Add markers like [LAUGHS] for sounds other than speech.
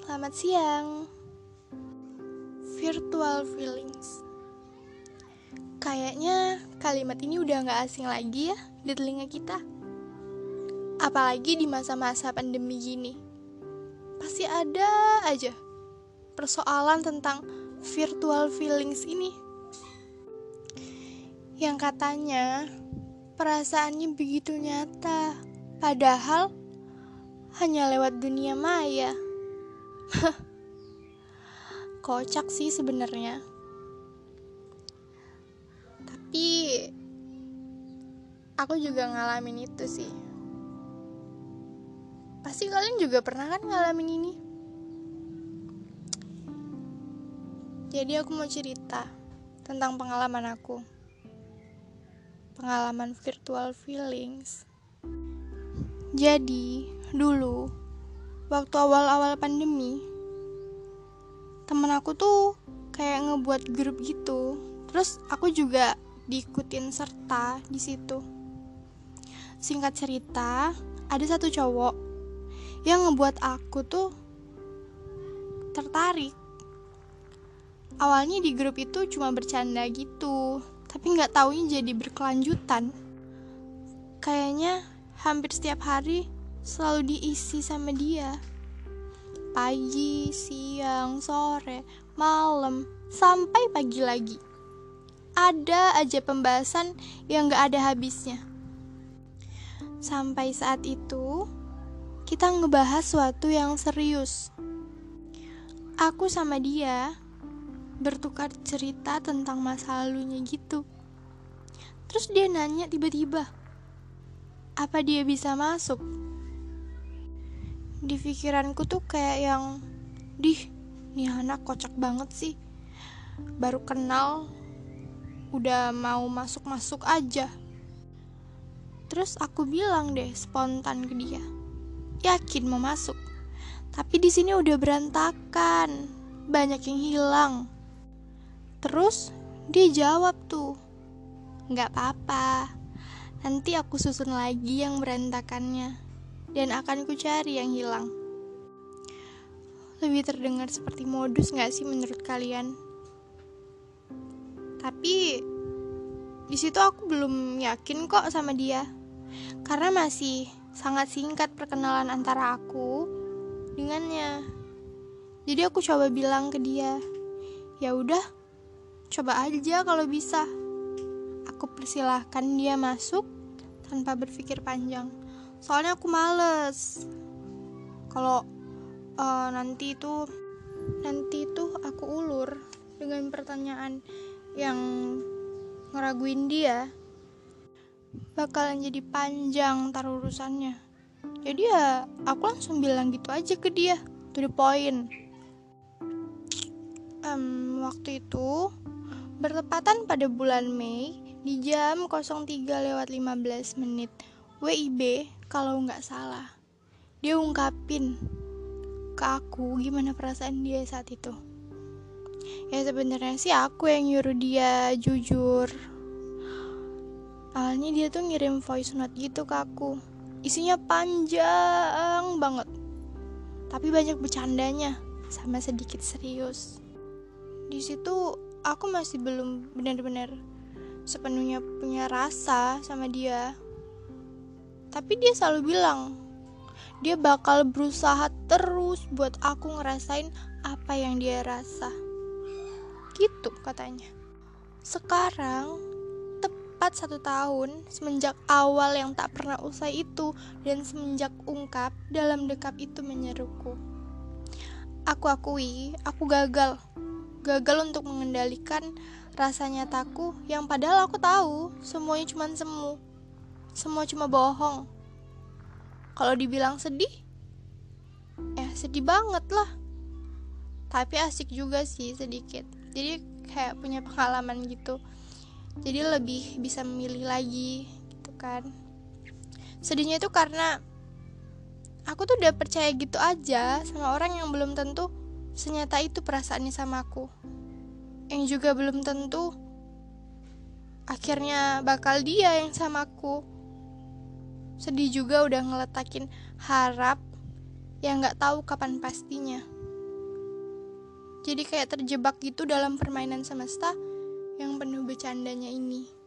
Selamat siang. Virtual feelings. Kayaknya kalimat ini udah gak asing lagi ya di telinga kita. Apalagi di masa-masa pandemi gini. Pasti ada aja persoalan tentang virtual feelings ini. Yang katanya perasaannya begitu nyata, padahal hanya lewat dunia maya. [LAUGHS] Kocak sih sebenarnya. Tapi aku juga ngalamin itu sih. Pasti kalian juga pernah kan ngalamin ini? Jadi aku mau cerita tentang pengalaman aku pengalaman virtual feelings. Jadi, dulu waktu awal-awal pandemi, temen aku tuh kayak ngebuat grup gitu. Terus aku juga diikutin serta di situ. Singkat cerita, ada satu cowok yang ngebuat aku tuh tertarik. Awalnya di grup itu cuma bercanda gitu, tapi nggak taunya jadi berkelanjutan kayaknya hampir setiap hari selalu diisi sama dia pagi, siang, sore, malam, sampai pagi lagi ada aja pembahasan yang gak ada habisnya sampai saat itu kita ngebahas suatu yang serius aku sama dia bertukar cerita tentang masa lalunya gitu. Terus dia nanya tiba-tiba, apa dia bisa masuk? Di pikiranku tuh kayak yang, dih, nih anak kocak banget sih. Baru kenal, udah mau masuk-masuk aja. Terus aku bilang deh spontan ke dia, yakin mau masuk. Tapi di sini udah berantakan, banyak yang hilang. Terus dia jawab tuh, nggak apa-apa, nanti aku susun lagi yang berantakannya, dan akan ku cari yang hilang. Lebih terdengar seperti modus nggak sih menurut kalian? Tapi di situ aku belum yakin kok sama dia, karena masih sangat singkat perkenalan antara aku dengannya. Jadi aku coba bilang ke dia, ya udah Coba aja kalau bisa. Aku persilahkan dia masuk tanpa berpikir panjang. Soalnya aku males. Kalau uh, nanti itu nanti itu aku ulur dengan pertanyaan yang ngeraguin dia bakalan jadi panjang taruh urusannya. Jadi ya aku langsung bilang gitu aja ke dia, to the point. Um, waktu itu Bertepatan pada bulan Mei di jam 03 lewat 15 menit WIB kalau nggak salah. Dia ungkapin ke aku gimana perasaan dia saat itu. Ya sebenarnya sih aku yang nyuruh dia jujur. Awalnya dia tuh ngirim voice note gitu ke aku. Isinya panjang banget. Tapi banyak bercandanya sama sedikit serius. Di situ aku masih belum benar-benar sepenuhnya punya rasa sama dia. Tapi dia selalu bilang, dia bakal berusaha terus buat aku ngerasain apa yang dia rasa. Gitu katanya. Sekarang, tepat satu tahun semenjak awal yang tak pernah usai itu dan semenjak ungkap dalam dekap itu menyeruku. Aku akui, aku gagal gagal untuk mengendalikan rasa nyataku yang padahal aku tahu semuanya cuma semu. Semua cuma bohong. Kalau dibilang sedih, eh sedih banget lah. Tapi asik juga sih sedikit. Jadi kayak punya pengalaman gitu. Jadi lebih bisa memilih lagi gitu kan. Sedihnya itu karena aku tuh udah percaya gitu aja sama orang yang belum tentu senyata itu perasaannya sama aku yang juga belum tentu akhirnya bakal dia yang sama aku sedih juga udah ngeletakin harap yang nggak tahu kapan pastinya. Jadi kayak terjebak gitu dalam permainan semesta yang penuh bercandanya ini.